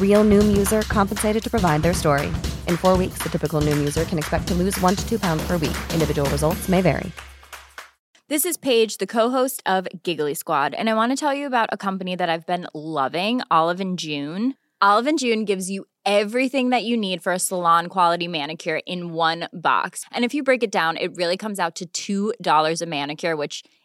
Real Noom user compensated to provide their story. In four weeks, the typical Noom user can expect to lose one to two pounds per week. Individual results may vary. This is Paige, the co-host of Giggly Squad, and I want to tell you about a company that I've been loving, Olive and June. Olive and June gives you everything that you need for a salon quality manicure in one box. And if you break it down, it really comes out to $2 a manicure, which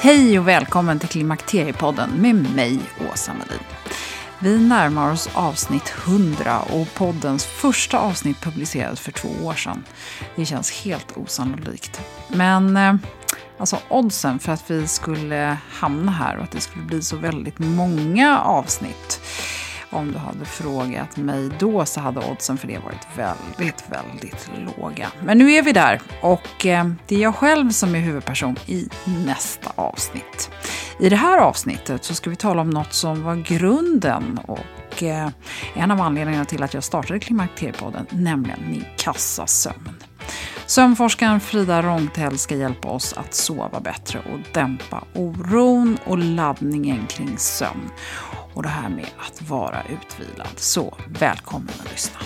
Hej och välkommen till Klimakteriepodden med mig, Åsa Melin. Vi närmar oss avsnitt 100 och poddens första avsnitt publicerades för två år sedan. Det känns helt osannolikt. Men eh, alltså oddsen för att vi skulle hamna här och att det skulle bli så väldigt många avsnitt om du hade frågat mig då så hade oddsen för det varit väldigt, väldigt låga. Men nu är vi där och eh, det är jag själv som är huvudperson i nästa avsnitt. I det här avsnittet så ska vi tala om något som var grunden och eh, en av anledningarna till att jag startade Klimakteriepodden, nämligen min kassasömn. Sömnforskaren Frida Rångtell ska hjälpa oss att sova bättre och dämpa oron och laddningen kring sömn och det här med att vara utvilad. Så välkommen att lyssna.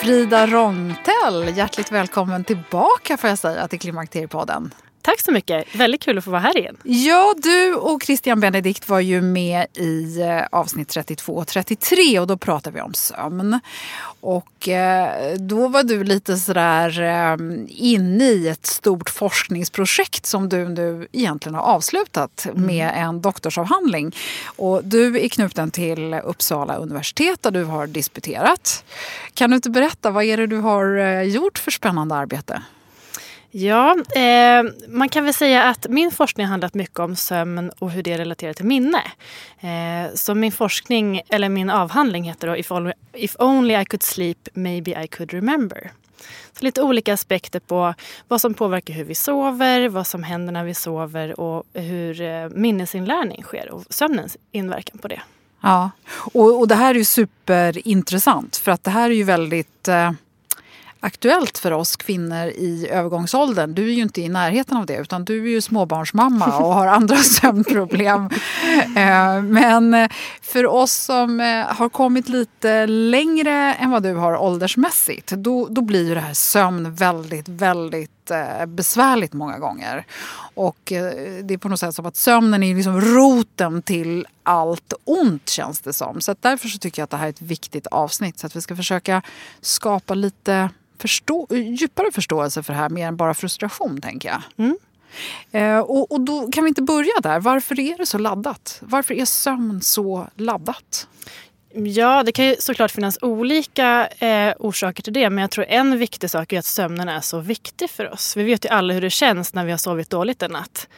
Frida Rångtell, hjärtligt välkommen tillbaka får jag säga till Klimakteriepodden. Tack så mycket. Väldigt kul att få vara här igen. Ja, du och Christian Benedikt var ju med i eh, avsnitt 32 och 33 och då pratade vi om sömn. Och eh, då var du lite sådär eh, inne i ett stort forskningsprojekt som du nu egentligen har avslutat mm. med en doktorsavhandling. Och du är knuten till Uppsala universitet där du har disputerat. Kan du inte berätta, vad är det du har gjort för spännande arbete? Ja, eh, man kan väl säga att min forskning har handlat mycket om sömn och hur det relaterar till minne. Eh, så min forskning, eller min avhandling heter då If only, If only I could sleep, maybe I could remember. Så lite olika aspekter på vad som påverkar hur vi sover, vad som händer när vi sover och hur eh, minnesinlärning sker och sömnens inverkan på det. Ja, och, och det här är ju superintressant för att det här är ju väldigt eh aktuellt för oss kvinnor i övergångsåldern. Du är ju inte i närheten av det utan du är ju småbarnsmamma och har andra sömnproblem. Eh, men eh, för oss som eh, har kommit lite längre än vad du har åldersmässigt då, då blir ju det här sömn väldigt, väldigt besvärligt många gånger. Och det är på något sätt som att sömnen är liksom roten till allt ont känns det som. Så därför så tycker jag att det här är ett viktigt avsnitt. Så att vi ska försöka skapa lite förstå djupare förståelse för det här mer än bara frustration, tänker jag. Mm. Eh, och, och då kan vi inte börja där. Varför är det så laddat? Varför är sömn så laddat? Ja, det kan ju såklart finnas olika eh, orsaker till det. Men jag tror en viktig sak är att sömnen är så viktig för oss. Vi vet ju alla hur det känns när vi har sovit dåligt en natt.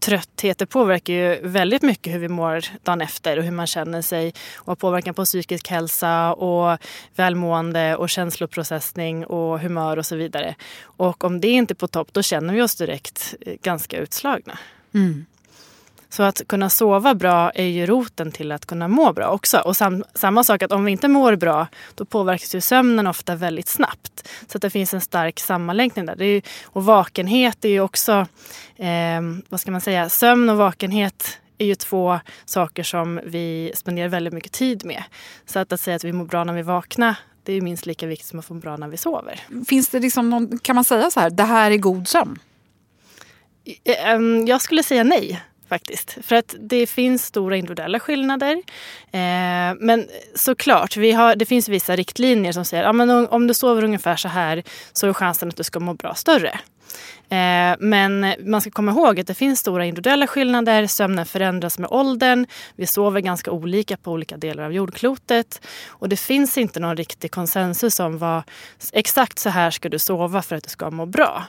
Trötthet påverkar ju väldigt mycket hur vi mår dagen efter och hur man känner sig. Och har påverkan på psykisk hälsa och välmående och känsloprocessning och humör och så vidare. Och om det inte är på topp, då känner vi oss direkt eh, ganska utslagna. Mm. Så att kunna sova bra är ju roten till att kunna må bra också. Och sam, samma sak att om vi inte mår bra då påverkas ju sömnen ofta väldigt snabbt. Så att det finns en stark sammanlänkning där. Ju, och vakenhet är ju också, eh, vad ska man säga, sömn och vakenhet är ju två saker som vi spenderar väldigt mycket tid med. Så att, att säga att vi mår bra när vi vaknar det är minst lika viktigt som att få bra när vi sover. Finns det liksom någon, kan man säga så här, det här är god sömn? Ehm, jag skulle säga nej faktiskt. För att det finns stora individuella skillnader. Eh, men såklart, vi har, det finns vissa riktlinjer som säger att ja, om du sover ungefär så här så är chansen att du ska må bra större. Eh, men man ska komma ihåg att det finns stora individuella skillnader. Sömnen förändras med åldern. Vi sover ganska olika på olika delar av jordklotet. Och det finns inte någon riktig konsensus om vad exakt så här ska du sova för att du ska må bra.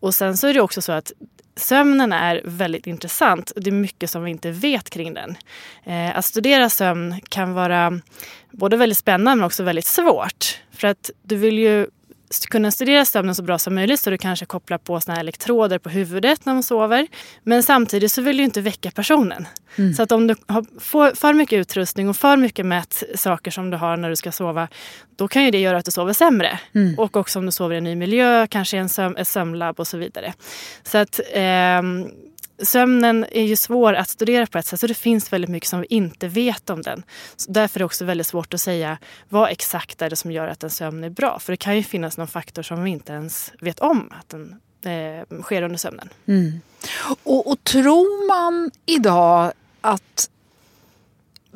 Och sen så är det också så att sömnen är väldigt intressant. Det är mycket som vi inte vet kring den. Eh, att studera sömn kan vara både väldigt spännande men också väldigt svårt. För att du vill ju kunna studera sömnen så bra som möjligt så du kanske kopplar på såna elektroder på huvudet när man sover. Men samtidigt så vill du inte väcka personen. Mm. Så att om du har för mycket utrustning och för mycket mätsaker som du har när du ska sova då kan ju det göra att du sover sämre. Mm. Och också om du sover i en ny miljö, kanske i en söm, ett sömnlabb och så vidare. Så att eh, sömnen är ju svår att studera på ett sätt så det finns väldigt mycket som vi inte vet om den. Så därför är det också väldigt svårt att säga vad exakt är det som gör att en sömn är bra. För det kan ju finnas någon faktor som vi inte ens vet om att den eh, sker under sömnen. Mm. Och, och tror man idag att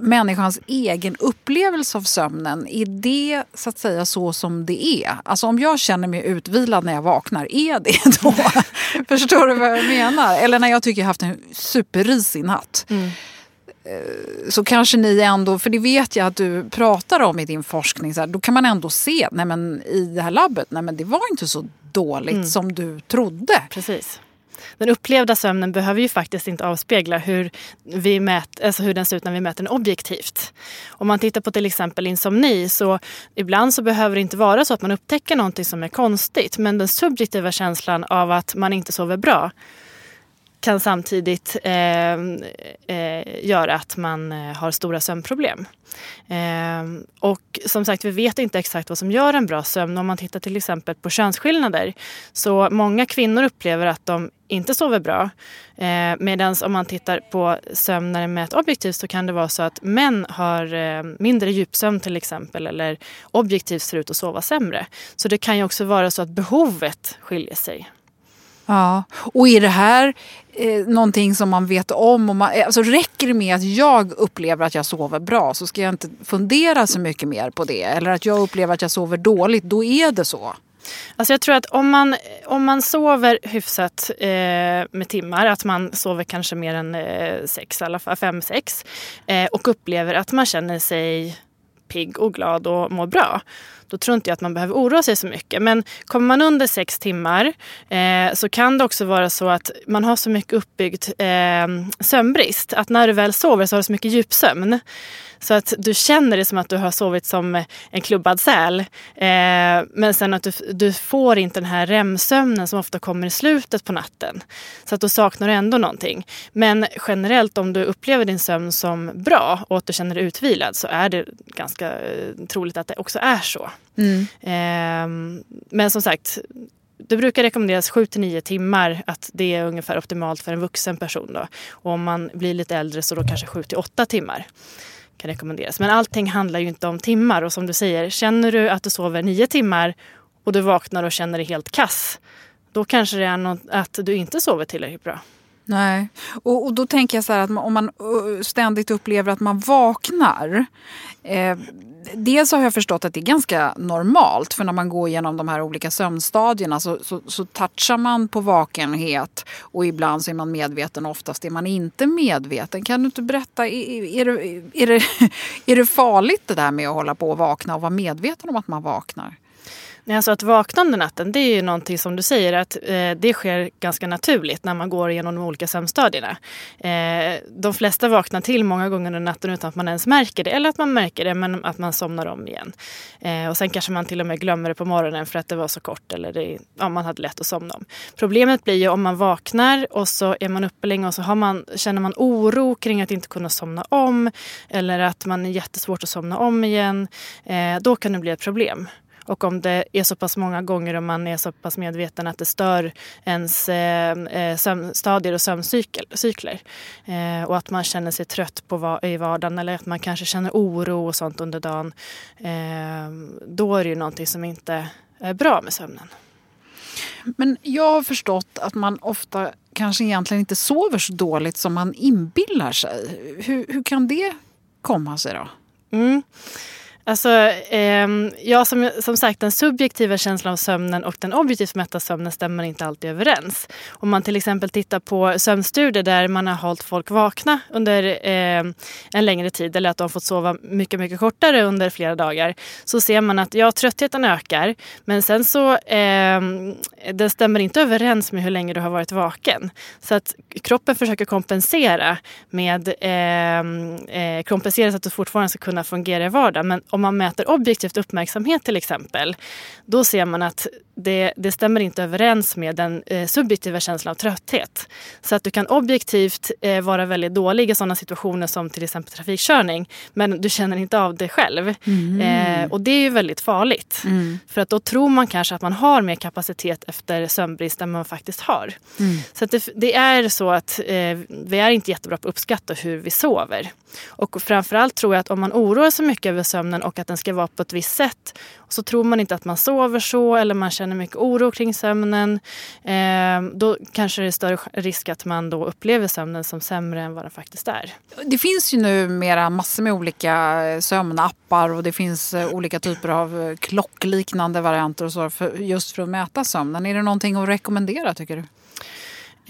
människans egen upplevelse av sömnen, är det så att säga så som det är? Alltså om jag känner mig utvilad när jag vaknar, är det då? Förstår du vad jag menar? Eller när jag tycker jag haft en superrisig natt. Mm. Eh, så kanske ni ändå, för det vet jag att du pratar om i din forskning, så här, då kan man ändå se nej men, i det här labbet, nej men det var inte så dåligt mm. som du trodde. Precis den upplevda sömnen behöver ju faktiskt inte avspegla hur, vi mät, alltså hur den ser ut när vi mäter den objektivt. Om man tittar på till exempel insomni så ibland så behöver det inte vara så att man upptäcker någonting som är konstigt men den subjektiva känslan av att man inte sover bra kan samtidigt eh, eh, göra att man eh, har stora sömnproblem. Eh, och som sagt, vi vet inte exakt vad som gör en bra sömn. Om man tittar till exempel på könsskillnader så många kvinnor upplever att de inte sover bra. Eh, Medan om man tittar på sömn med ett objektivt så kan det vara så att män har eh, mindre djupsömn till exempel eller objektivt ser ut att sova sämre. Så det kan ju också vara så att behovet skiljer sig. Ja, och är det här eh, någonting som man vet om? Och man, eh, alltså räcker det med att jag upplever att jag sover bra så ska jag inte fundera så mycket mer på det? Eller att jag upplever att jag sover dåligt, då är det så? Alltså jag tror att om man, om man sover hyfsat eh, med timmar, att man sover kanske mer än eh, sex, i alla fall fem, sex eh, och upplever att man känner sig pigg och glad och mår bra då tror inte jag att man behöver oroa sig så mycket. Men kommer man under sex timmar eh, så kan det också vara så att man har så mycket uppbyggd eh, sömnbrist att när du väl sover så har du så mycket djupsömn. Så att du känner det som att du har sovit som en klubbad säl. Eh, men sen att du, du får inte den här REM-sömnen som ofta kommer i slutet på natten. Så att då saknar du ändå någonting. Men generellt om du upplever din sömn som bra och att du känner dig utvilad så är det ganska eh, troligt att det också är så. Mm. Eh, men som sagt, det brukar rekommenderas 7 till 9 timmar, att det är ungefär optimalt för en vuxen person. Då. Och om man blir lite äldre så då kanske 7 till 8 timmar kan rekommenderas. Men allting handlar ju inte om timmar och som du säger, känner du att du sover 9 timmar och du vaknar och känner dig helt kass, då kanske det är något, att du inte sover tillräckligt bra. Nej, och, och då tänker jag så här att man, om man ständigt upplever att man vaknar. Eh, dels har jag förstått att det är ganska normalt för när man går igenom de här olika sömnstadierna så, så, så touchar man på vakenhet och ibland så är man medveten, oftast är man inte medveten. Kan du inte berätta, är, är, det, är, det, är det farligt det där med att hålla på och vakna och vara medveten om att man vaknar? Nej, alltså att vakna under natten, det är ju någonting som du säger att eh, det sker ganska naturligt när man går igenom de olika sömnstadierna. Eh, de flesta vaknar till många gånger under natten utan att man ens märker det. Eller att man märker det men att man somnar om igen. Eh, och sen kanske man till och med glömmer det på morgonen för att det var så kort eller det, ja, man hade lätt att somna om. Problemet blir ju om man vaknar och så är man uppe länge och så har man, känner man oro kring att inte kunna somna om. Eller att man är jättesvårt att somna om igen. Eh, då kan det bli ett problem. Och om det är så pass många gånger och man är så pass medveten att det stör ens eh, eh sömnstadier och sömncykler. Eh, och att man känner sig trött på i vardagen eller att man kanske känner oro och sånt under dagen. Eh, då är det ju någonting som inte är bra med sömnen. Men jag har förstått att man ofta kanske egentligen inte sover så dåligt som man inbillar sig. Hur, hur kan det komma sig då? Mm. Alltså, eh, ja, som, som sagt, den subjektiva känslan av sömnen och den objektivt mätta sömnen stämmer inte alltid överens. Om man till exempel tittar på sömnstudier där man har hållit folk vakna under eh, en längre tid eller att de fått sova mycket, mycket kortare under flera dagar så ser man att ja, tröttheten ökar men sen så eh, den stämmer inte överens med hur länge du har varit vaken. Så att kroppen försöker kompensera med ehm, eh, kompensera så att du fortfarande ska kunna fungera i vardagen. Men om man mäter objektivt uppmärksamhet till exempel, då ser man att det, det stämmer inte överens med den eh, subjektiva känslan av trötthet. Så att du kan objektivt eh, vara väldigt dålig i sådana situationer som till exempel trafikkörning, men du känner inte av det själv. Mm. Eh, och det är ju väldigt farligt. Mm. För att då tror man kanske att man har mer kapacitet efter sömnbrist än man faktiskt har. Mm. Så det, det, är så att eh, vi är inte jättebra på att uppskatta hur vi sover. Och framförallt tror jag att om man oroar sig mycket över sömnen och att den ska vara på ett visst sätt och så tror man inte att man sover så eller man känner mycket oro kring sömnen. Eh, då kanske det är större risk att man då upplever sömnen som sämre än vad den faktiskt är. Det finns ju numera massor med olika eh, sömnappar och det finns eh, olika typer av eh, klockliknande varianter och så för, just för att mäta sömnen. Är det någonting att rekommendera tycker du?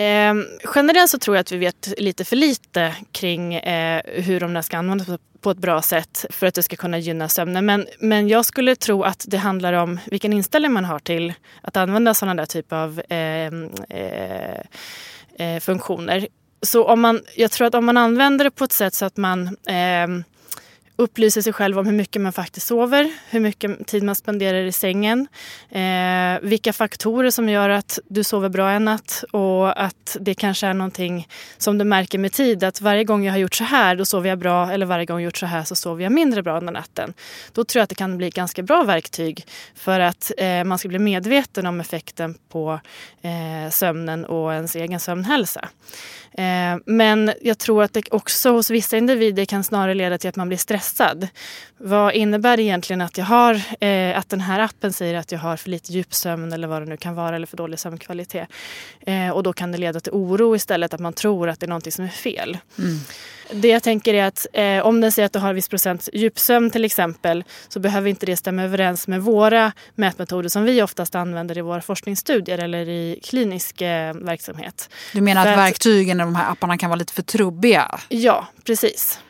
Eh, generellt så tror jag att vi vet lite för lite kring eh, hur de där ska användas på ett bra sätt för att det ska kunna gynna sömnen. Men, men jag skulle tro att det handlar om vilken inställning man har till att använda sådana där typer av ehm, eh, eh, funktioner. Så om man, jag tror att om man använder det på ett sätt så att man ehm, upplyser sig själv om hur mycket man faktiskt sover, hur mycket tid man spenderar i sängen, eh, vilka faktorer som gör att du sover bra en natt och att det kanske är någonting som du märker med tid att varje gång jag har gjort så här då sover jag bra eller varje gång jag gjort så här så sover jag mindre bra under natten. Då tror jag att det kan bli ett ganska bra verktyg för att eh, man ska bli medveten om effekten på eh, sömnen och ens egen sömnhälsa. Eh, men jag tror att det också hos vissa individer kan snarare leda till att man blir stressad. Vad innebär det egentligen att jag har eh, att den här appen säger att jag har för lite djupsömn eller vad det nu kan vara eller för dålig sömnkvalitet. Eh, och då kan det leda till oro istället, att man tror att det är någonting som är fel. Mm. Det jag tänker är att eh, om den säger att du har en viss procent djupsömn till exempel så behöver inte det stämma överens med våra mätmetoder som vi oftast använder i våra forskningsstudier eller i klinisk eh, verksamhet. Du menar att, att verktygen när de här apparna kan vara lite för trubbiga? Ja, precis.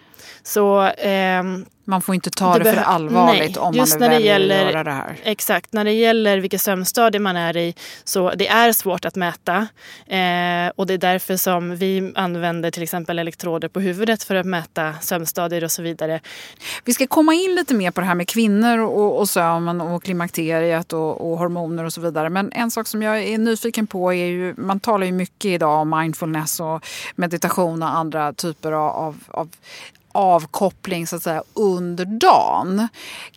Så, eh, man får inte ta det, det för allvarligt nej, om man väljer gäller, att göra det här. Exakt, när det gäller vilket sömnstadie man är i så det är svårt att mäta. Eh, och det är därför som vi använder till exempel elektroder på huvudet för att mäta sömnstadier och så vidare. Vi ska komma in lite mer på det här med kvinnor och, och sömn och klimakteriet och, och hormoner och så vidare. Men en sak som jag är nyfiken på är ju, man talar ju mycket idag om mindfulness och meditation och andra typer av, av avkoppling så att säga under dagen.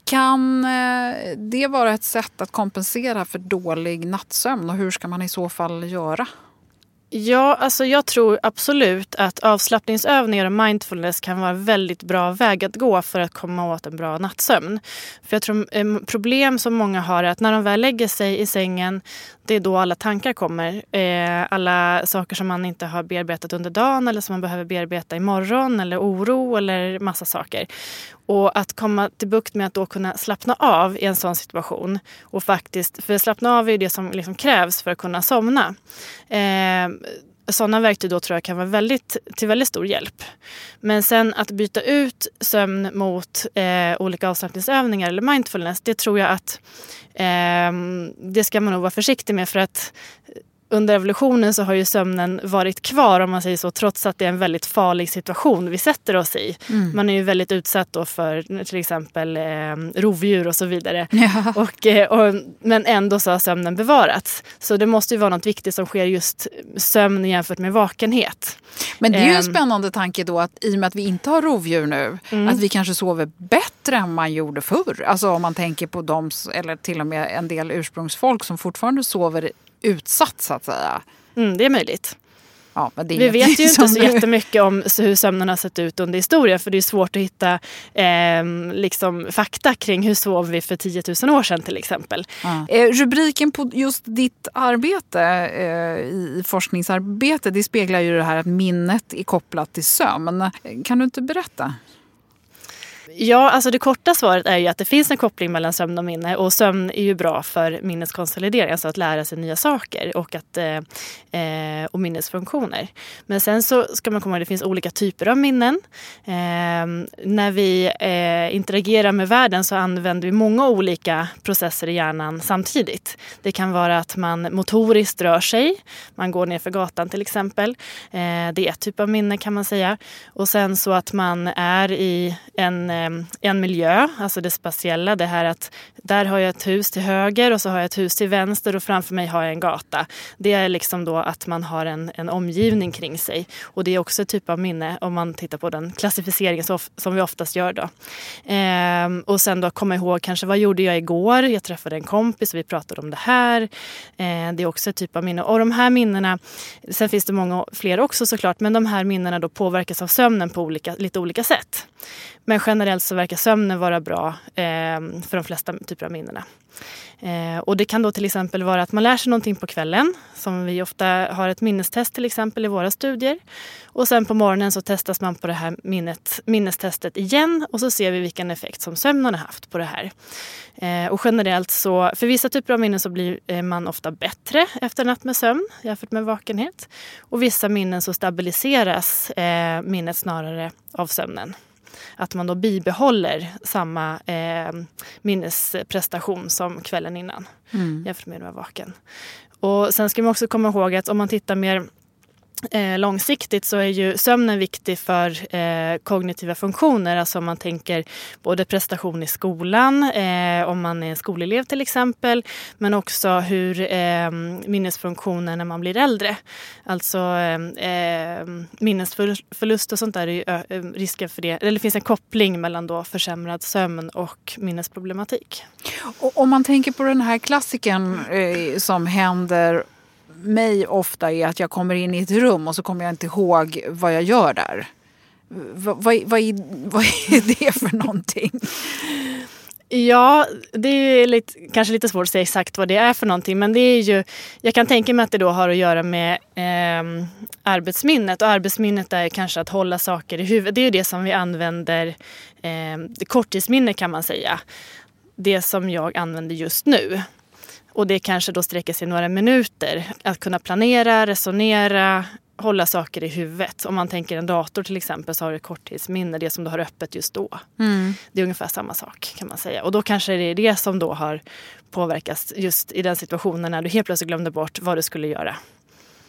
Kan eh, det vara ett sätt att kompensera för dålig nattsömn och hur ska man i så fall göra? Ja, alltså jag tror absolut att avslappningsövningar och mindfulness kan vara en väldigt bra väg att gå för att komma åt en bra nattsömn. För jag tror problem som många har är att när de väl lägger sig i sängen, det är då alla tankar kommer. Eh, alla saker som man inte har bearbetat under dagen eller som man behöver bearbeta imorgon eller oro eller massa saker. Och att komma till bukt med att då kunna slappna av i en sån situation. Och faktiskt, för slappna av är det som liksom krävs för att kunna somna. Eh, sådana verktyg då tror jag kan vara väldigt, till väldigt stor hjälp. Men sen att byta ut sömn mot eh, olika avslappningsövningar eller mindfulness, det tror jag att eh, det ska man nog vara försiktig med för att under evolutionen så har ju sömnen varit kvar om man säger så trots att det är en väldigt farlig situation vi sätter oss i. Mm. Man är ju väldigt utsatt då för till exempel eh, rovdjur och så vidare. Ja. Och, eh, och, men ändå så har sömnen bevarats. Så det måste ju vara något viktigt som sker just sömn jämfört med vakenhet. Men det är ju en ehm. spännande tanke då att i och med att vi inte har rovdjur nu mm. att vi kanske sover bättre än man gjorde förr. Alltså om man tänker på dem eller till och med en del ursprungsfolk som fortfarande sover utsatt så att säga. Mm, det är möjligt. Ja, vi vet ju inte så jättemycket om hur sömnen har sett ut under historien för det är svårt att hitta eh, liksom, fakta kring hur sov vi för 10 000 år sedan till exempel. Ja. Eh, rubriken på just ditt arbete eh, i forskningsarbete det speglar ju det här att minnet är kopplat till sömn. Kan du inte berätta? Ja, alltså det korta svaret är ju att det finns en koppling mellan sömn och minne och sömn är ju bra för minneskonsolidering, alltså att lära sig nya saker och, att, eh, eh och minnesfunktioner. Men sen så ska man komma ihåg att det finns olika typer av minnen. Eh, när vi eh, interagerar med världen så använder vi många olika processer i hjärnan samtidigt. Det kan vara att man motoriskt rör sig, man går ner för gatan till exempel. Eh, det är ett typ av minne kan man säga. Och sen så att man är i en Ehm, en miljö, alltså det spatiella. Det här att där har jag ett hus till höger och så har jag ett hus till vänster och framför mig har jag en gata. Det är liksom då att man har en, en omgivning kring sig. Och det är också ett typ av minne om man tittar på den klassificeringen som vi oftast gör då. Ehm, och sen då komma ihåg kanske vad gjorde jag igår? Jag träffade en kompis och vi pratade om det här. Ehm, det är också ett typ av minne. Och de här minnena, sen finns det många fler också såklart, men de här minnena då påverkas av sömnen på olika, lite olika sätt. Men generellt så verkar sömnen vara bra eh, för de flesta typer av minnena. Eh, och det kan då till exempel vara att man lär sig någonting på kvällen. Som vi ofta har ett minnestest till exempel i våra studier. Och sen på morgonen så testas man på det här minnet, minnestestet igen och så ser vi vilken effekt som sömnen har haft på det här. Eh, och generellt så, för vissa typer av minnen så blir eh, man ofta bättre efter en natt med sömn jämfört med vakenhet. Och vissa minnen så stabiliseras eh, minnet snarare av sömnen att man då bibehåller samma eh, minnesprestation som kvällen innan mm. jämfört med att vara vaken. Och sen ska man också komma ihåg att om man tittar mer Eh, långsiktigt så är ju sömnen viktig för eh, kognitiva funktioner. Alltså om man tänker både prestation i skolan, eh, om man är en skolelev till exempel. Men också hur eh, minnesfunktioner när man blir äldre. Alltså eh, ehm, minnesförlust och sånt där är ju eh, risken för det. Eller det finns en koppling mellan då försämrad sömn och minnesproblematik. Och om man tänker på den här klassiken eh, som händer mig ofta är att jag kommer in i ett rum och så kommer jag inte ihåg vad jag gör där. vad, vad, vad, är, vad är det för någonting? Ja, det är lite, kanske lite svårt att säga exakt vad det är för någonting. Men det är ju, jag kan tänka mig att det då har att göra med eh, arbetsminnet. Och arbetsminnet är kanske att hålla saker i huvudet. Det är ju det som vi använder, eh, korttidsminne kan man säga. Det som jag använder just nu. Och det kanske då sträcker sig några minuter. Att kunna planera, resonera, hålla saker i huvudet. Om man tänker en dator till exempel så har du korttidsminne, det som du har öppet just då. Mm. Det är ungefär samma sak kan man säga. Och då kanske det är det som då har påverkats just i den situationen när du helt plötsligt glömde bort vad du skulle göra.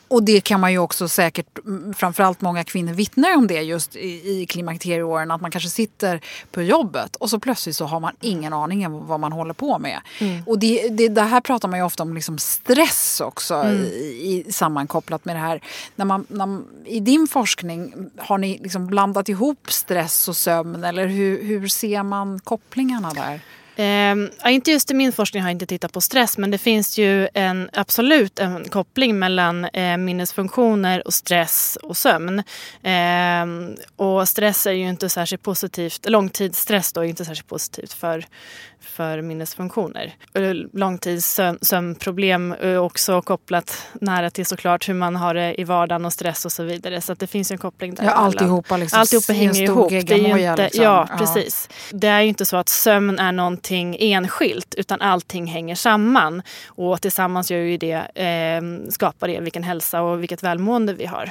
Och det kan man ju också säkert, framförallt många kvinnor vittnar om det just i, i klimakterieåren. Att man kanske sitter på jobbet och så plötsligt så har man ingen aning om vad man håller på med. Mm. Och det, det, det, här pratar man ju ofta om liksom stress också mm. i, i, sammankopplat med det här. När man, när, I din forskning, har ni liksom blandat ihop stress och sömn eller hur, hur ser man kopplingarna där? Eh, inte just i min forskning har jag inte tittat på stress men det finns ju en, absolut en koppling mellan eh, minnesfunktioner och stress och sömn. Eh, och stress är ju inte särskilt positivt, långtidsstress då är inte särskilt positivt för, för minnesfunktioner. Långtidssömnproblem är också kopplat nära till såklart hur man har det i vardagen och stress och så vidare. Så det finns en koppling där. Ja, alltihopa, liksom, alltihopa hänger ihop. Det är ju inte, liksom. ja, precis. Det är ju inte så att sömn är någonting enskilt utan allting hänger samman. Och tillsammans gör ju det, eh, skapar det vilken hälsa och vilket välmående vi har.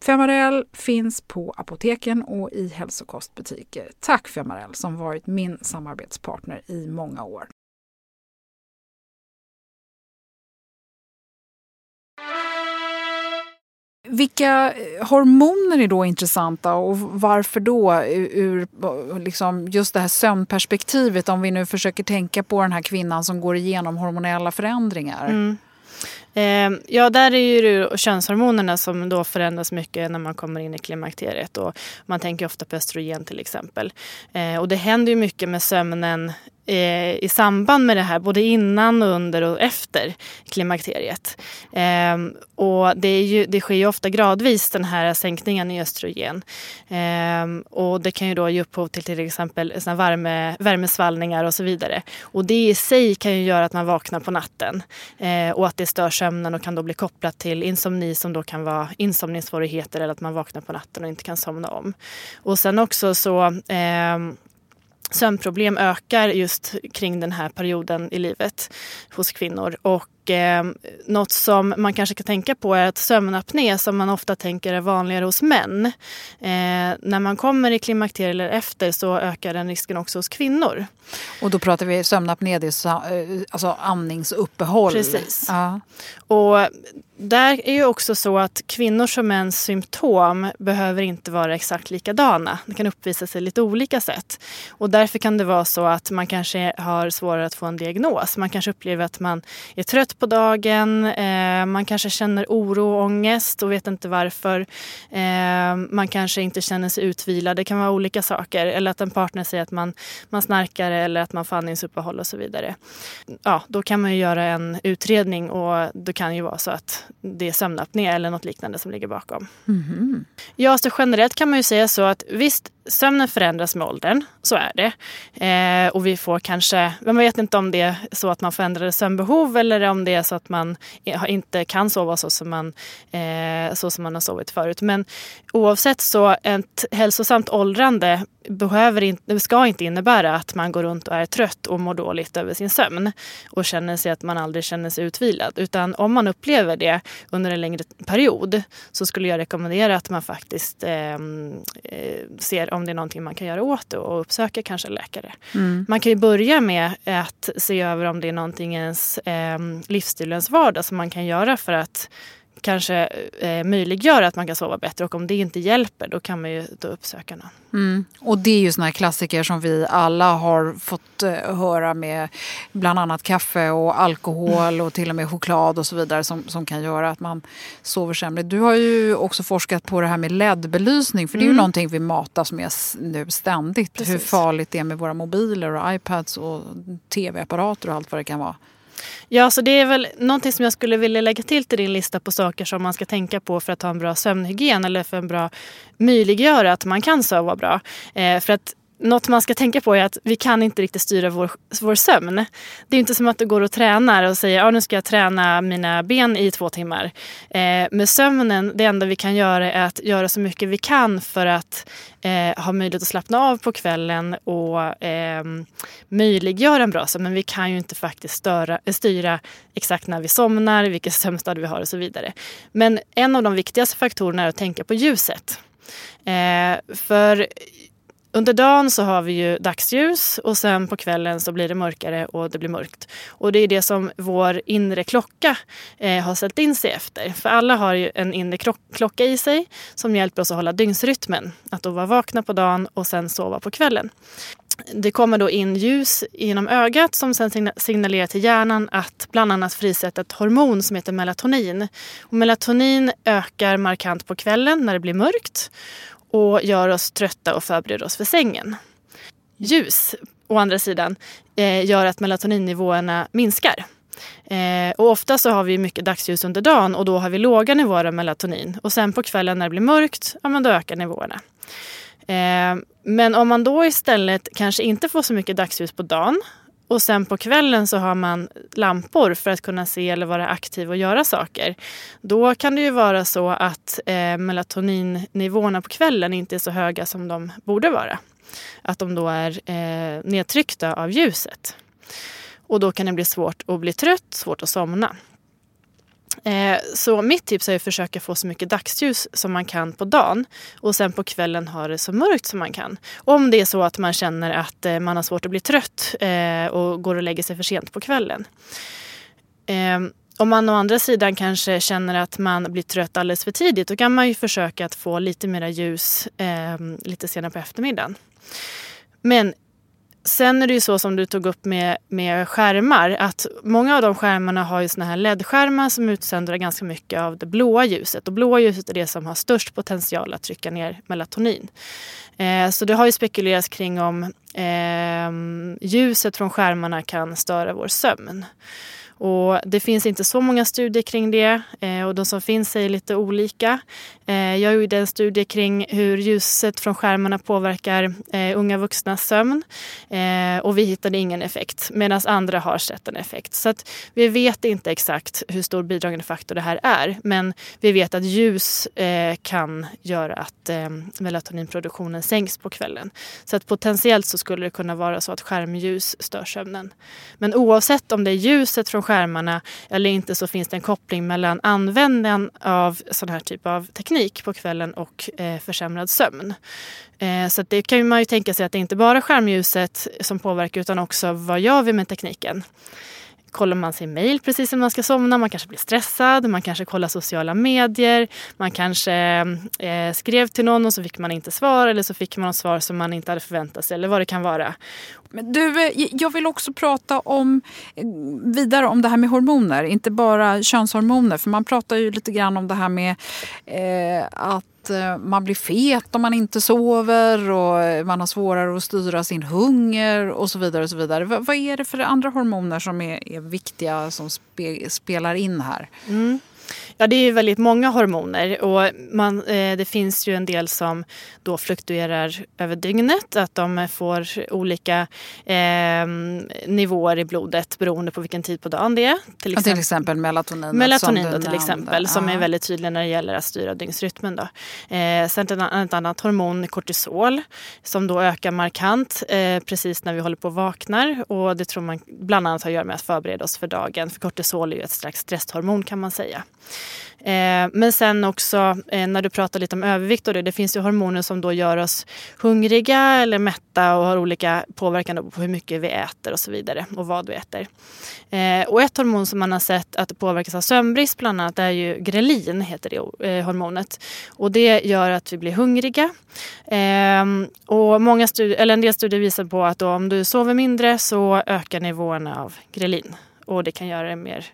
Femarel finns på apoteken och i hälsokostbutiker. Tack Femarel som varit min samarbetspartner i många år. Vilka eh, hormoner är då intressanta och varför då ur eh, liksom just det här sömnperspektivet om vi nu försöker tänka på den här kvinnan som går igenom hormonella förändringar? Mm. Ehm, ja, där är det könshormonerna som då förändras mycket när man kommer in i klimakteriet. Och man tänker ofta på östrogen till exempel. Ehm, och det händer ju mycket med sömnen eh, i samband med det här, både innan, under och efter klimakteriet. Eh, och det, är ju, det sker ju ofta gradvis den här sänkningen i östrogen. Eh, och det kan ju då ge upphov till till exempel såna värme, värmesvallningar och så vidare. Och det i sig kan ju göra att man vaknar på natten eh, och att det stör sömnen och kan då bli kopplat till insomni som då kan vara insomningssvårigheter eller att man vaknar på natten och inte kan somna om. Och sen också så eh, sömnproblem ökar just kring den här perioden i livet hos kvinnor. Och eh, något som man kanske kan tänka på är att sömnapné som man ofta tänker är vanligare hos män. Eh, när man kommer i klimakteriet eller efter så ökar den risken också hos kvinnor. Och då pratar vi sömnapné, det är eh, alltså andningsuppehåll. Precis. Ja. Och där är ju också så att kvinnors och mäns symptom behöver inte vara exakt likadana. Det kan uppvisa sig lite olika sätt. Och därför kan det vara så att man kanske har svårare att få en diagnos. Man kanske upplever att man är trött trött på dagen, eh, man kanske känner oro och ångest och vet inte varför. Eh, man kanske inte känner sig utvilad, det kan vara olika saker. Eller att en partner säger att man, man snarkar eller att man får andningsuppehåll och så vidare. Ja, då kan man ju göra en utredning och det kan ju vara så att det är sömnapné eller något liknande som ligger bakom. Mhm. Ja, så generellt kan man ju säga så att visst, sömnen förändras med åldern. Så är det. Eh, och vi får kanske, man vet inte om det är så att man får ändrade sömnbehov eller om det är så att man inte kan sova så som man, eh, så som man har sovit förut. Men oavsett så, ett hälsosamt åldrande behöver inte, ska inte innebära att man går runt och är trött och mår dåligt över sin sömn och känner sig att man aldrig känner sig utvilad. Utan om man upplever det under en längre period så skulle jag rekommendera att man faktiskt ehm, eh, ser om det är någonting man kan göra åt det och uppsöka kanske läkare. Mm. Man kan ju börja med att se över om det är någonting i ens eh, livsstilens vardag som man kan göra för att kanske eh, möjliggöra att man kan sova bättre och om det inte hjälper då kan man ju då uppsöka någon. Mm. Och det är ju såna här klassiker som vi alla har fått eh, höra med bland annat kaffe och alkohol och till och med choklad och så vidare som, som kan göra att man sover sämre. Du har ju också forskat på det här med LED-belysning för det är ju Mm. någonting vi matas med nu ständigt. Hur Precis. farligt det är med våra mobiler och iPads och tv-apparater och allt vad det kan vara. Ja, så det är väl någonting som jag skulle vilja lägga till till din lista på saker som man ska tänka på för att ha en bra sömnhygien eller för en bra möjliggöra att man kan sova bra. Eh, för att något man ska tänka på är att vi kan inte riktigt styra vår, vår sömn. Det är inte som att du går och tränar och säger att nu ska jag träna mina ben i två timmar. Eh, med sömnen, det enda vi kan göra är att göra så mycket vi kan för att eh, ha möjlighet att slappna av på kvällen och eh, möjliggöra en bra sömn. Men vi kan ju inte faktiskt störa, styra exakt när vi somnar, vilken sömnstad vi har och så vidare. Men en av de viktigaste faktorerna är att tänka på ljuset. Eh, för under dagen så har vi ju dagsljus och sen på kvällen så blir det mörkare och det blir mörkt. Och det är det som vår inre klocka eh, har ställt in sig efter. För alla har ju en inre klocka i sig som hjälper oss att hålla dygnsrytmen. Att då vara vakna på dagen och sen sova på kvällen. Det kommer då in ljus genom ögat som sen signalerar till hjärnan att bland annat frisätta ett hormon som heter melatonin. Och melatonin ökar markant på kvällen när det blir mörkt och gör oss trötta och förbereder oss för sängen. Ljus, å andra sidan, eh, gör att melatoninnivåerna minskar. Eh, och ofta så har vi mycket dagsljus under dagen och då har vi låga nivåer av melatonin. Och sen på kvällen när det blir mörkt, ja men då ökar nivåerna. Eh, men om man då istället kanske inte får så mycket dagsljus på dagen och sen på kvällen så har man lampor för att kunna se eller vara aktiv och göra saker. Då kan det ju vara så att eh, melatoninnivåerna på kvällen inte är så höga som de borde vara. Att de då är eh, nedtryckta av ljuset. Och då kan det bli svårt att bli trött, svårt att somna. Eh, Så mitt tips är att försöka få så mycket dagsljus som man kan på dagen och sen på kvällen ha det så mörkt som man kan. Om det är så att man känner att eh, man har svårt att bli trött eh, och går och lägger sig för sent på kvällen. Ehm, om man å andra sidan kanske känner att man blir trött alldeles för tidigt då kan man ju försöka att få lite mera ljus ehm, lite senare på eftermiddagen. Men Sen är det ju så som du tog upp med, med skärmar att många av de skärmarna har ju såna här LED-skärmar som utsöndrar ganska mycket av det blåa ljuset. Och blåa ljuset är det som har störst potential att trycka ner melatonin. Eh, så det har ju spekulerats kring om eh, ljuset från skärmarna kan störa vår sömn. Och det finns inte så många studier kring det eh, och de som finns är lite olika. Eh, jag gjorde en studie kring hur ljuset från skärmarna påverkar eh, unga vuxnas sömn eh, och vi hittade ingen effekt medan andra har sett en effekt. Så att vi vet inte exakt hur stor bidragande faktor det här är men vi vet att ljus eh, kan göra att eh, melatoninproduktionen sänks på kvällen. Så att potentiellt så skulle det kunna vara så att skärmljus stör sömnen. Men oavsett om det är ljuset från skärmarna eller inte så finns det en koppling mellan användningen av sån här typ av teknik på kvällen och eh, försämrad sömn. Eh, så det kan man ju tänka sig att det inte bara skärmljuset som påverkar utan också vad gör vi med tekniken? kollar man sin mail precis när man ska somna, man kanske blir stressad, man kanske kollar sociala medier, man kanske eh, skrev till någon och så fick man inte svar eller så fick man ett svar som man inte hade förväntat sig eller vad det kan vara. Men du, eh, jag vill också prata om, eh, vidare om det här med hormoner, inte bara könshormoner. För man pratar ju lite grann om det här med eh, att eh, man blir fet om man inte sover och man har svårare att styra sin hunger och så vidare. Och så vidare. V vad är det för andra hormoner som är, är viktiga som spe spelar in här? Mm. Ja, det är väldigt många hormoner och man, eh, det finns ju en del som då fluktuerar över dygnet. Att de får olika eh, nivåer i blodet beroende på vilken tid på dagen det är. Till exempel, till exempel melatonin. Melatonin då, till exempel som är väldigt tydlig när det gäller att styra dygnsrytmen. Då. Eh, sen ett annat hormon, kortisol, som då ökar markant eh, precis när vi håller på att vaknar. Och det tror man bland annat har att göra med att förbereda oss för dagen. För kortisol är ju ett slags stresshormon kan man säga. Eh, men sen också eh, när du pratar lite om övervikt och det, det finns ju hormoner som då gör oss hungriga eller mätta och har olika påverkan på hur mycket vi äter och så vidare och vad vi äter. Eh, och ett hormon som man har sett att det påverkas av sömnbrist bland annat är ju grelin, heter det eh, hormonet. Och det gör att vi blir hungriga. Ehm, och många studier, eller en del studier visar på att om du sover mindre så ökar nivåerna av grelin och det kan göra dig mer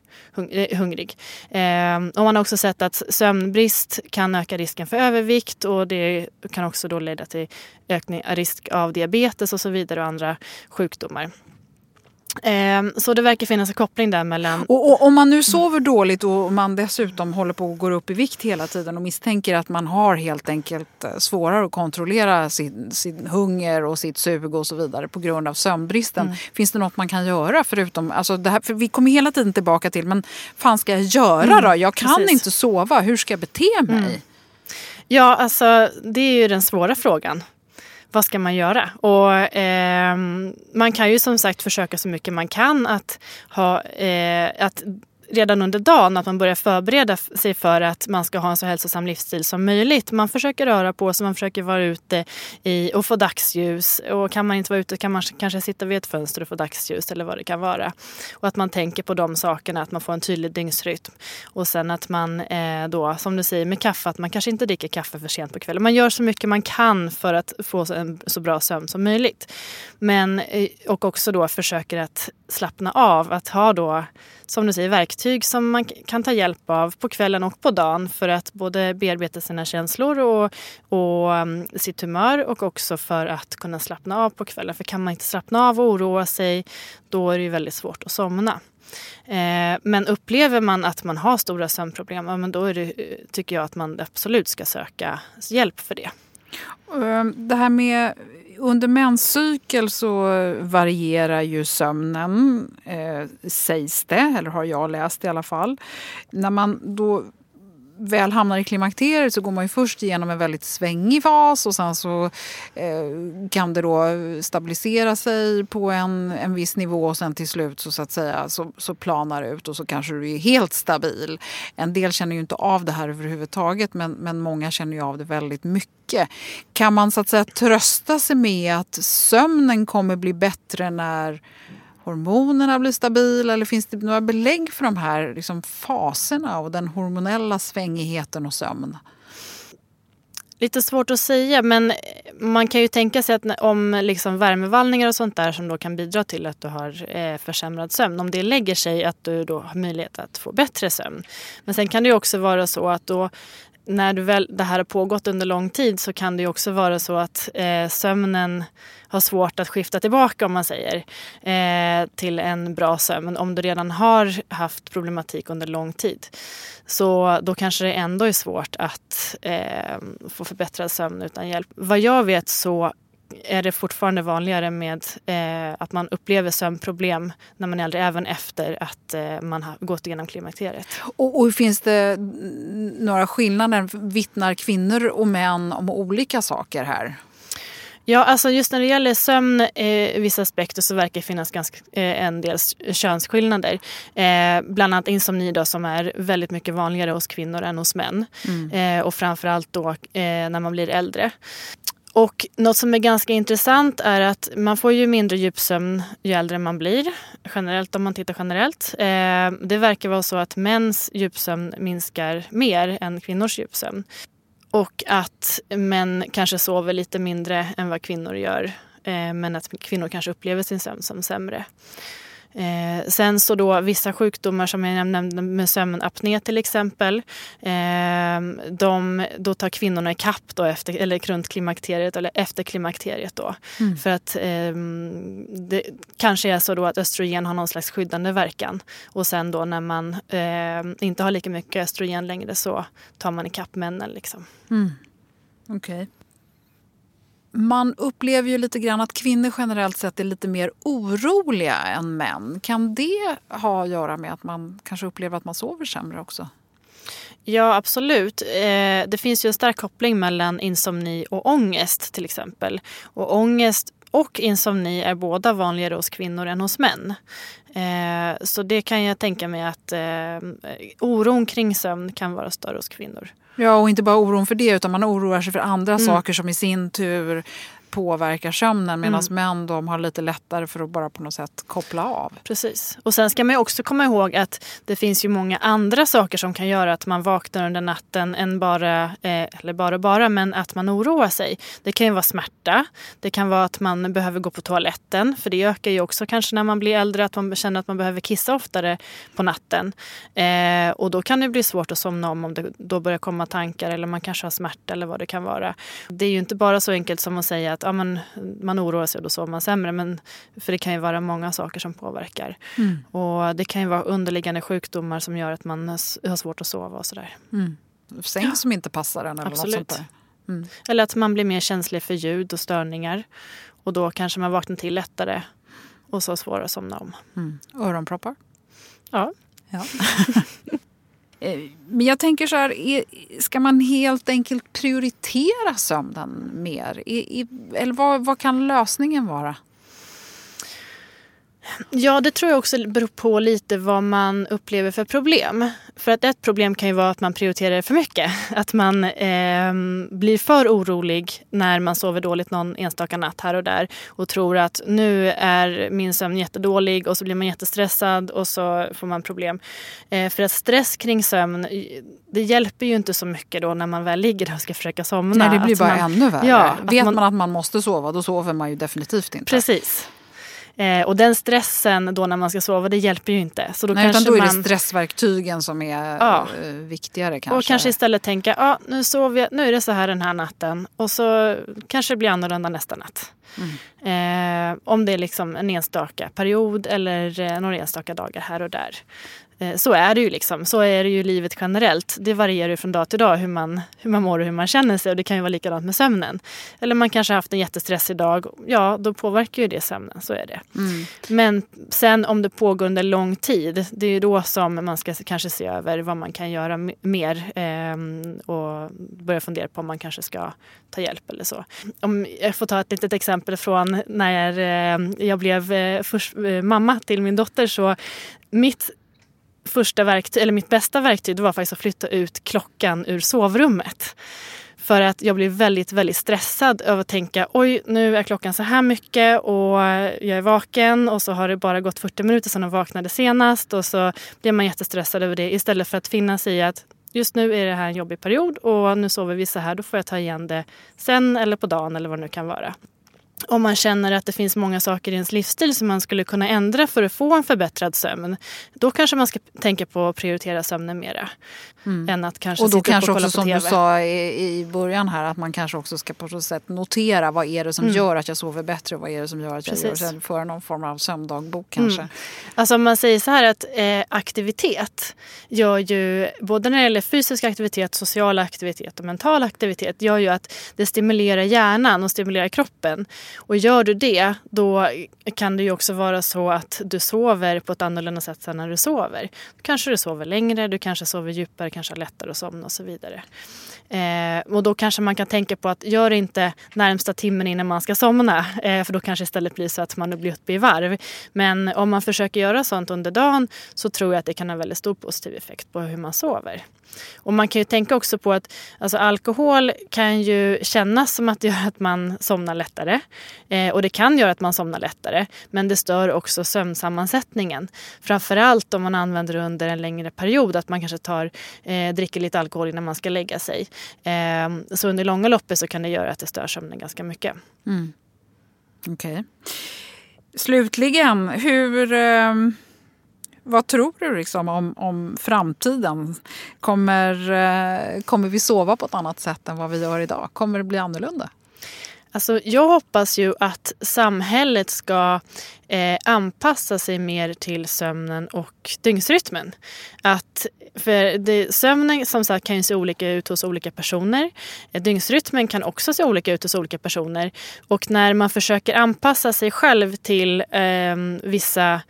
eh, hungrig. Eh, och man har också sett att sömnbrist kan öka risken för övervikt och det kan också då leda till ökning risk av diabetes och så vidare och andra sjukdomar. Ehm, så det verkar finnas en koppling där mellan... Och, och, om man nu sover dåligt och man dessutom håller på att gå upp i vikt hela tiden och misstänker att man har helt enkelt eh, svårare att kontrollera sin, sin hunger och sitt sug och så vidare på grund av sömnbristen. Mm. Finns det något man kan göra förutom... Alltså det här, för vi kommer hela tiden tillbaka till men fan ska jag göra mm, då? Jag kan precis. inte sova. Hur ska jag bete mig? Mm. Ja, alltså det är ju den svåra frågan vad ska man göra? Och eh, man kan ju som sagt försöka så mycket man kan att ha eh, att redan under dagen att man börjar förbereda sig för att man ska ha en så hälsosam livsstil som möjligt. Man försöker röra på sig, man försöker vara ute i, och få dagsljus. Och kan man inte vara ute kan man kanske sitta vid ett fönster och få dagsljus eller vad det kan vara. Och att man tänker på de sakerna, att man får en tydlig dygnsrytm. Och sen att man eh, då, som du säger med kaffe, att man kanske inte dricker kaffe för sent på kvällen. Man gör så mycket man kan för att få en så bra sömn som möjligt. Men, eh, och också då försöker att slappna av, att ha då som du säger, verktyg som man kan ta hjälp av på kvällen och på dagen för att både bearbeta sina känslor och, och um, sitt humör och också för att kunna slappna av på kvällen. För kan man inte slappna av och oroa sig, då är det ju väldigt svårt att somna. Eh, men upplever man att man har stora sömnproblem, ja, men då är det, eh, tycker jag att man absolut ska söka hjälp för det. Ehm, det här med under menscykel så varierar ju sömnen, eh, sägs det, eller har jag läst i alla fall. När man då väl hamnar i klimakteriet så går man ju först igenom en väldigt svängig fas och sen så eh, kan det då stabilisera sig på en, en viss nivå och sen till slut så, så att säga så, så planar ut och så kanske du är helt stabil. En del känner ju inte av det här överhuvudtaget men, men många känner ju av det väldigt mycket. Kan man så att säga trösta sig med att sömnen kommer bli bättre när hormonerna blir stabila? Eller finns det några belägg för de här liksom, faserna och den hormonella svängigheten och sömn? Lite svårt att säga, men man kan ju tänka sig att om liksom värmevallningar och sånt där som då kan bidra till att du har eh, försämrad sömn, om det lägger sig att du då har möjlighet att få bättre sömn. Men sen kan det också vara så att då när du väl, det här har pågått under lång tid så kan det också vara så att eh, sömnen har svårt att skifta tillbaka om man säger eh, till en bra sömn om du redan har haft problematik under lång tid. Så då kanske det ändå är svårt att eh, få förbättrad sömn utan hjälp. Vad jag vet så är det fortfarande vanligare med eh, att man upplever sömnproblem när man är äldre, även efter att eh, man har gått igenom klimakteriet. Och, och finns det några skillnader? Vittnar kvinnor och män om olika saker här? Ja, alltså just när det gäller sömn eh, vissa aspekter så verkar det finnas ganska, eh, en del könsskillnader. Eh, bland annat insomni då, som är väldigt mycket vanligare hos kvinnor än hos män. Mm. Eh, och framförallt då eh, när man blir äldre. Och något som är ganska intressant är att man får ju mindre djupsömn ju äldre man blir. Generellt om man tittar generellt. Eh, det verkar vara så att mäns djupsömn minskar mer än kvinnors djupsömn. Och att män kanske sover lite mindre än vad kvinnor gör eh, men att kvinnor kanske upplever sin sömn som sämre. Eh, sen så då vissa sjukdomar som jag nämnde med sömnapné till exempel. Eh, de, då tar kvinnorna i kapp då efter, eller runt klimakteriet eller efter klimakteriet då. Mm. För att eh, det kanske är så då att östrogen har någon slags skyddande verkan. Och sen då när man eh, inte har lika mycket östrogen längre så tar man i kapp männen liksom. Mm. Okej. Okay man upplever ju lite grann att kvinnor generellt sett är lite mer oroliga än män. Kan det ha att göra med att man kanske upplever att man sover sämre också? Ja, absolut. Eh, det finns ju en stark koppling mellan insomni och ångest till exempel. Och ångest och insomni är båda vanligare hos kvinnor än hos män. Eh, så det kan jag tänka mig att eh, oron kring sömn kan vara större hos kvinnor. Ja, och inte bara oron för det utan man oroar sig för andra mm. saker som i sin tur påverkar sömnen medan mm. män de har lite lättare för att bara på något sätt koppla av. Precis. Och sen ska man också komma ihåg att det finns ju många andra saker som kan göra att man vaknar under natten än bara, eh, eller bara bara, men att man oroar sig. Det kan ju vara smärta. Det kan vara att man behöver gå på toaletten för det ökar ju också kanske när man blir äldre att man känner att man behöver kissa oftare på natten. Eh, och då kan det bli svårt att somna om om det då börjar komma tankar eller man kanske har smärta eller vad det kan vara. Det är ju inte bara så enkelt som att säga att att ja, man, man oroar sig och då sover man sämre. Men, för det kan ju vara många saker som påverkar. Mm. Och det kan ju vara underliggande sjukdomar som gör att man har svårt att sova och sådär. Mm. Säng ja. som inte passar en eller Absolut. något sånt där. Mm. Eller att man blir mer känslig för ljud och störningar. Och då kanske man vaknar till lättare och så svårare att somna om. Mm. Öronproppar? Ja. ja. Eh, men jag tänker så här, ska man helt enkelt prioritera sömnen mer? Eller vad, vad kan lösningen vara? Ja, det tror jag också beror på lite vad man upplever för problem. För att ett problem kan ju vara att man prioriterar för mycket. Att man eh, blir för orolig när man sover dåligt någon enstaka natt här och där och tror att nu är min sömn jättedålig och så blir man jättestressad och så får man problem. Eh, för att stress kring sömn, det hjälper ju inte så mycket då när man väl ligger och ska försöka somna. Nej, det blir bara man, ännu värre. Ja, Vet man, man att man måste sova, då sover man ju definitivt inte. Precis. Eh, och den stressen då när man ska sova, det hjälper ju inte. Så då Nej, kanske utan då är man... det stressverktygen som är ja. Eh, viktigare kanske. Och kanske istället tänka, ja nu sover jag, nu är det så här den här natten. Och så kanske det blir annorlunda nästa natt. Mm. Eh, om det är liksom en enstaka period eller eh, några enstaka dagar här och där. Eh, så är det ju liksom. Så är det ju livet generellt. Det varierar ju från dag till dag hur man, hur man mår och hur man känner sig. Och det kan ju vara likadant med sömnen. Eller man kanske har haft en jättestressig dag. Ja, då påverkar ju det sömnen. Så är det. Mm. Men sen om det pågår under lång tid. Det är ju då som man ska kanske se över vad man kan göra mer. Eh, och börja fundera på om man kanske ska ta hjälp eller så. Om jag får ta ett litet exempel från när eh, jag blev eh, först, eh, mamma till min dotter. så mitt första verktyg, eller mitt bästa verktyg var faktiskt att flytta ut klockan ur sovrummet. För att jag blev väldigt, väldigt stressad över att tänka oj, nu är klockan så här mycket och jag är vaken och så har det bara gått 40 minuter sedan jag vaknade senast och så blir man jättestressad över det istället för att finna sig i att just nu är det här en jobbig period och nu sover vi så här, då får jag ta igen det sen eller på dagen eller vad det nu kan vara om man känner att det finns många saker i ens livsstil som man skulle kunna ändra för att få en förbättrad sömn. Då kanske man ska tänka på att prioritera sömnen mera. Mm. Än att kanske och då sitta kanske och kolla också på som TV. du sa i, i början här att man kanske också ska på något sätt notera vad är det som mm. gör att jag sover bättre och vad är det som gör att jag Precis. gör föra någon form av sömndagbok kanske. Mm. Alltså om man säger så här att eh, aktivitet gör ju både när det gäller fysisk aktivitet, social aktivitet och mental aktivitet gör ju att det stimulerar hjärnan och stimulerar kroppen. Och gör du det, då kan det ju också vara så att du sover på ett annorlunda sätt sen när du sover. Då kanske du sover längre, du kanske sover djupare, kanske har lättare att somna och så vidare. Eh, och då kanske man kan tänka på att gör inte närmsta timmen innan man ska somna. Eh, för då kanske istället blir så att man blir uppe i varv. Men om man försöker göra sånt under dagen så tror jag att det kan ha väldigt stor positiv effekt på hur man sover. Och man kan ju tänka också på att alltså, alkohol kan ju kännas som att det gör att man somnar lättare. Eh, och det kan göra att man somnar lättare. Men det stör också sömnsammansättningen. Framförallt om man använder det under en längre period. Att man kanske tar, eh, dricker lite alkohol innan man ska lägga sig. Eh, så under långa loppet så kan det göra att det stör sömnen ganska mycket. Mm. Okej. Slutligen, hur... Ehm, vad tror du liksom om, om framtiden? Kommer, eh, kommer vi sova på ett annat sätt än vad vi gör idag? Kommer det bli annorlunda? Alltså, jag hoppas ju att samhället ska eh, anpassa sig mer till sömnen och dygnsrytmen. Att, för det, sömnen som sagt kan ju se olika ut hos olika personer. Eh, dygnsrytmen kan också se olika ut hos olika personer. Och när man försöker anpassa sig själv till eh, vissa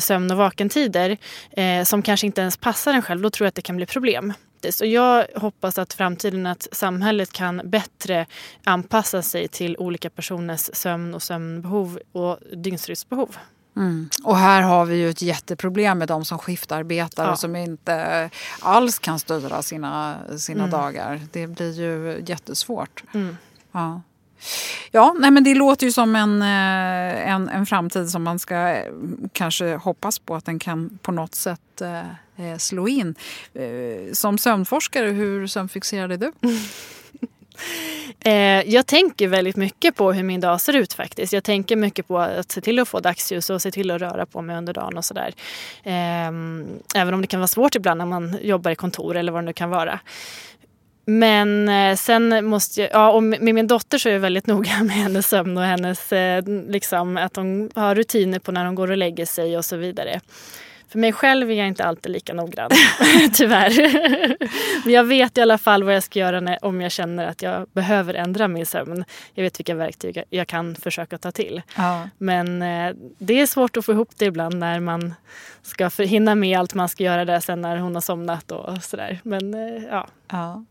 sömn och vakentider eh, som kanske inte ens passar en själv, då tror jag att det kan bli problem faktiskt. Och jag hoppas att framtiden att samhället kan bättre anpassa sig till olika personers sömn och sömnbehov och dygnsrytmsbehov. Mm. Och här har vi ju ett jätteproblem med de som skiftarbetar ja. och som inte alls kan styra sina, sina mm. dagar. Det blir ju jättesvårt. Mm. Ja. Ja, nej men det låter ju som en, eh, en, en framtid som man ska eh, kanske hoppas på att den kan på något sätt eh, Eh, slå in. Eh, som sömnforskare, hur sömnfixerad är du? Eh, jag tänker väldigt mycket på hur min dag ser ut faktiskt. Jag tänker mycket på att se till att få dagsljus och se till att röra på mig under dagen och sådär. Ehm, även om det kan vara svårt ibland när man jobbar i kontor eller vad det nu kan vara. Men sen måste jag, ja, och med min dotter så är jag väldigt noga med hennes sömn och hennes, liksom, att hon har rutiner på när hon går och lägger sig och så vidare. För mig själv är jag inte alltid lika noggrann, tyvärr. Men jag vet i alla fall vad jag ska göra när, om jag känner att jag behöver ändra min sömn. Jag vet vilka verktyg jag kan försöka ta till. Ja. Men eh, det är svårt att få ihop det ibland när man ska hinna med allt man ska göra där sen när hon har somnat och sådär. Men eh, ja. ja.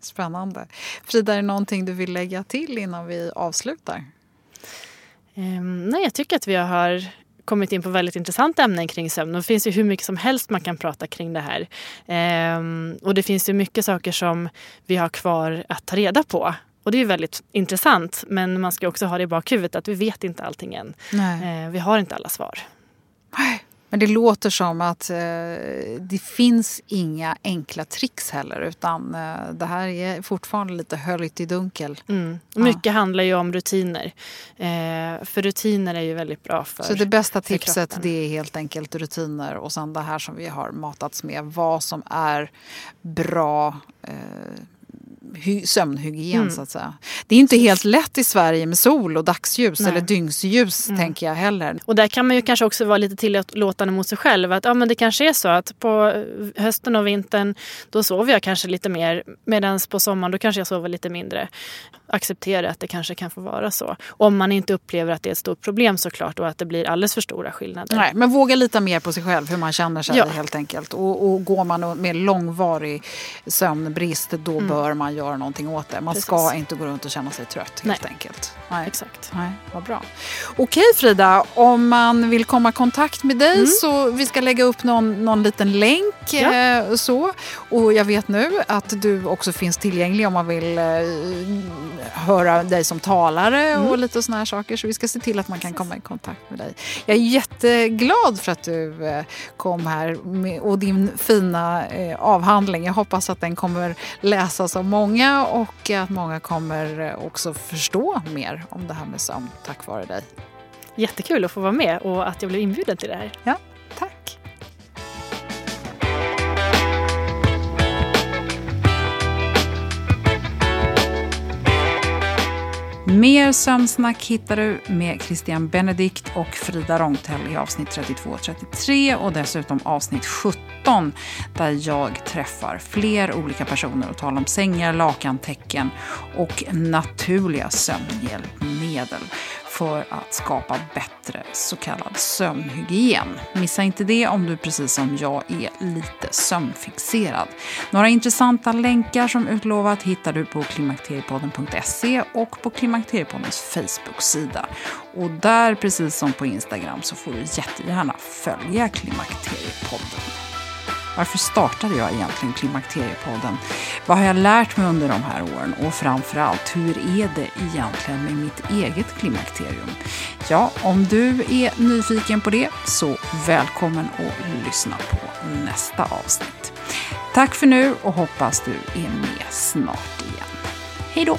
Spännande. Frida, är det någonting du vill lägga till innan vi avslutar? Um, nej, jag tycker att vi har kommit in på väldigt intressanta ämnen kring sömn. Det finns ju hur mycket som helst man kan prata kring det här. Um, och det finns ju mycket saker som vi har kvar att ta reda på. Och det är väldigt intressant. Men man ska också ha det i bakhuvudet att vi vet inte allting än. Uh, vi har inte alla svar. Nej. Men det låter som att eh, det finns inga enkla tricks heller utan eh, det här är fortfarande lite höljt i dunkel. Mm. Mycket ja. handlar ju om rutiner. Eh, för rutiner är ju väldigt bra för Så det bästa tipset det är helt enkelt rutiner och sen det här som vi har matats med. Vad som är bra eh, sömnhygien mm. så att säga. Det är inte helt lätt i Sverige med sol och dagsljus Nej. eller dygnsljus mm. tänker jag heller. Och där kan man ju kanske också vara lite tillåtande mot sig själv. Att ja, men det kanske är så att på hösten och vintern då sover jag kanske lite mer medan på sommaren då kanske jag sover lite mindre. Acceptera att det kanske kan få vara så. Om man inte upplever att det är ett stort problem såklart och att det blir alldeles för stora skillnader. Nej, men våga lita mer på sig själv hur man känner sig ja. helt enkelt. Och, och går man med långvarig sömnbrist då mm. bör man göra någonting åt det. Man Precis. ska inte gå runt och känna sig trött helt Nej. enkelt. Nej. Exakt. Nej, vad bra. Okej Frida, om man vill komma i kontakt med dig mm. så vi ska lägga upp någon, någon liten länk. Ja. Eh, så. Och jag vet nu att du också finns tillgänglig om man vill eh, höra dig som talare mm. och lite sådana här saker. Så vi ska se till att man kan komma i kontakt med dig. Jag är jätteglad för att du eh, kom här med, och din fina eh, avhandling. Jag hoppas att den kommer läsas av många många och att många kommer också förstå mer om det här med sömn tack vare dig. Jättekul att få vara med och att jag blev inbjuden till det här. Ja, tack. Mer sömnsnack hittar du med Christian Benedikt och Frida Rångtell i avsnitt 32 och 33 och dessutom avsnitt 17 där jag träffar fler olika personer och talar om sängar, lakantecken och naturliga sömnhjälpmedel för att skapa bättre så kallad sömnhygien. Missa inte det om du precis som jag är lite sömnfixerad. Några intressanta länkar som utlovat hittar du på klimakteriepodden.se och på Klimakteriepoddens Facebook-sida. Och där, precis som på Instagram, så får du jättegärna följa Klimakteriepodden. Varför startade jag egentligen Klimakteriepodden? Vad har jag lärt mig under de här åren? Och framförallt, hur är det egentligen med mitt eget klimakterium? Ja, om du är nyfiken på det, så välkommen att lyssna på nästa avsnitt. Tack för nu och hoppas du är med snart igen. Hej då!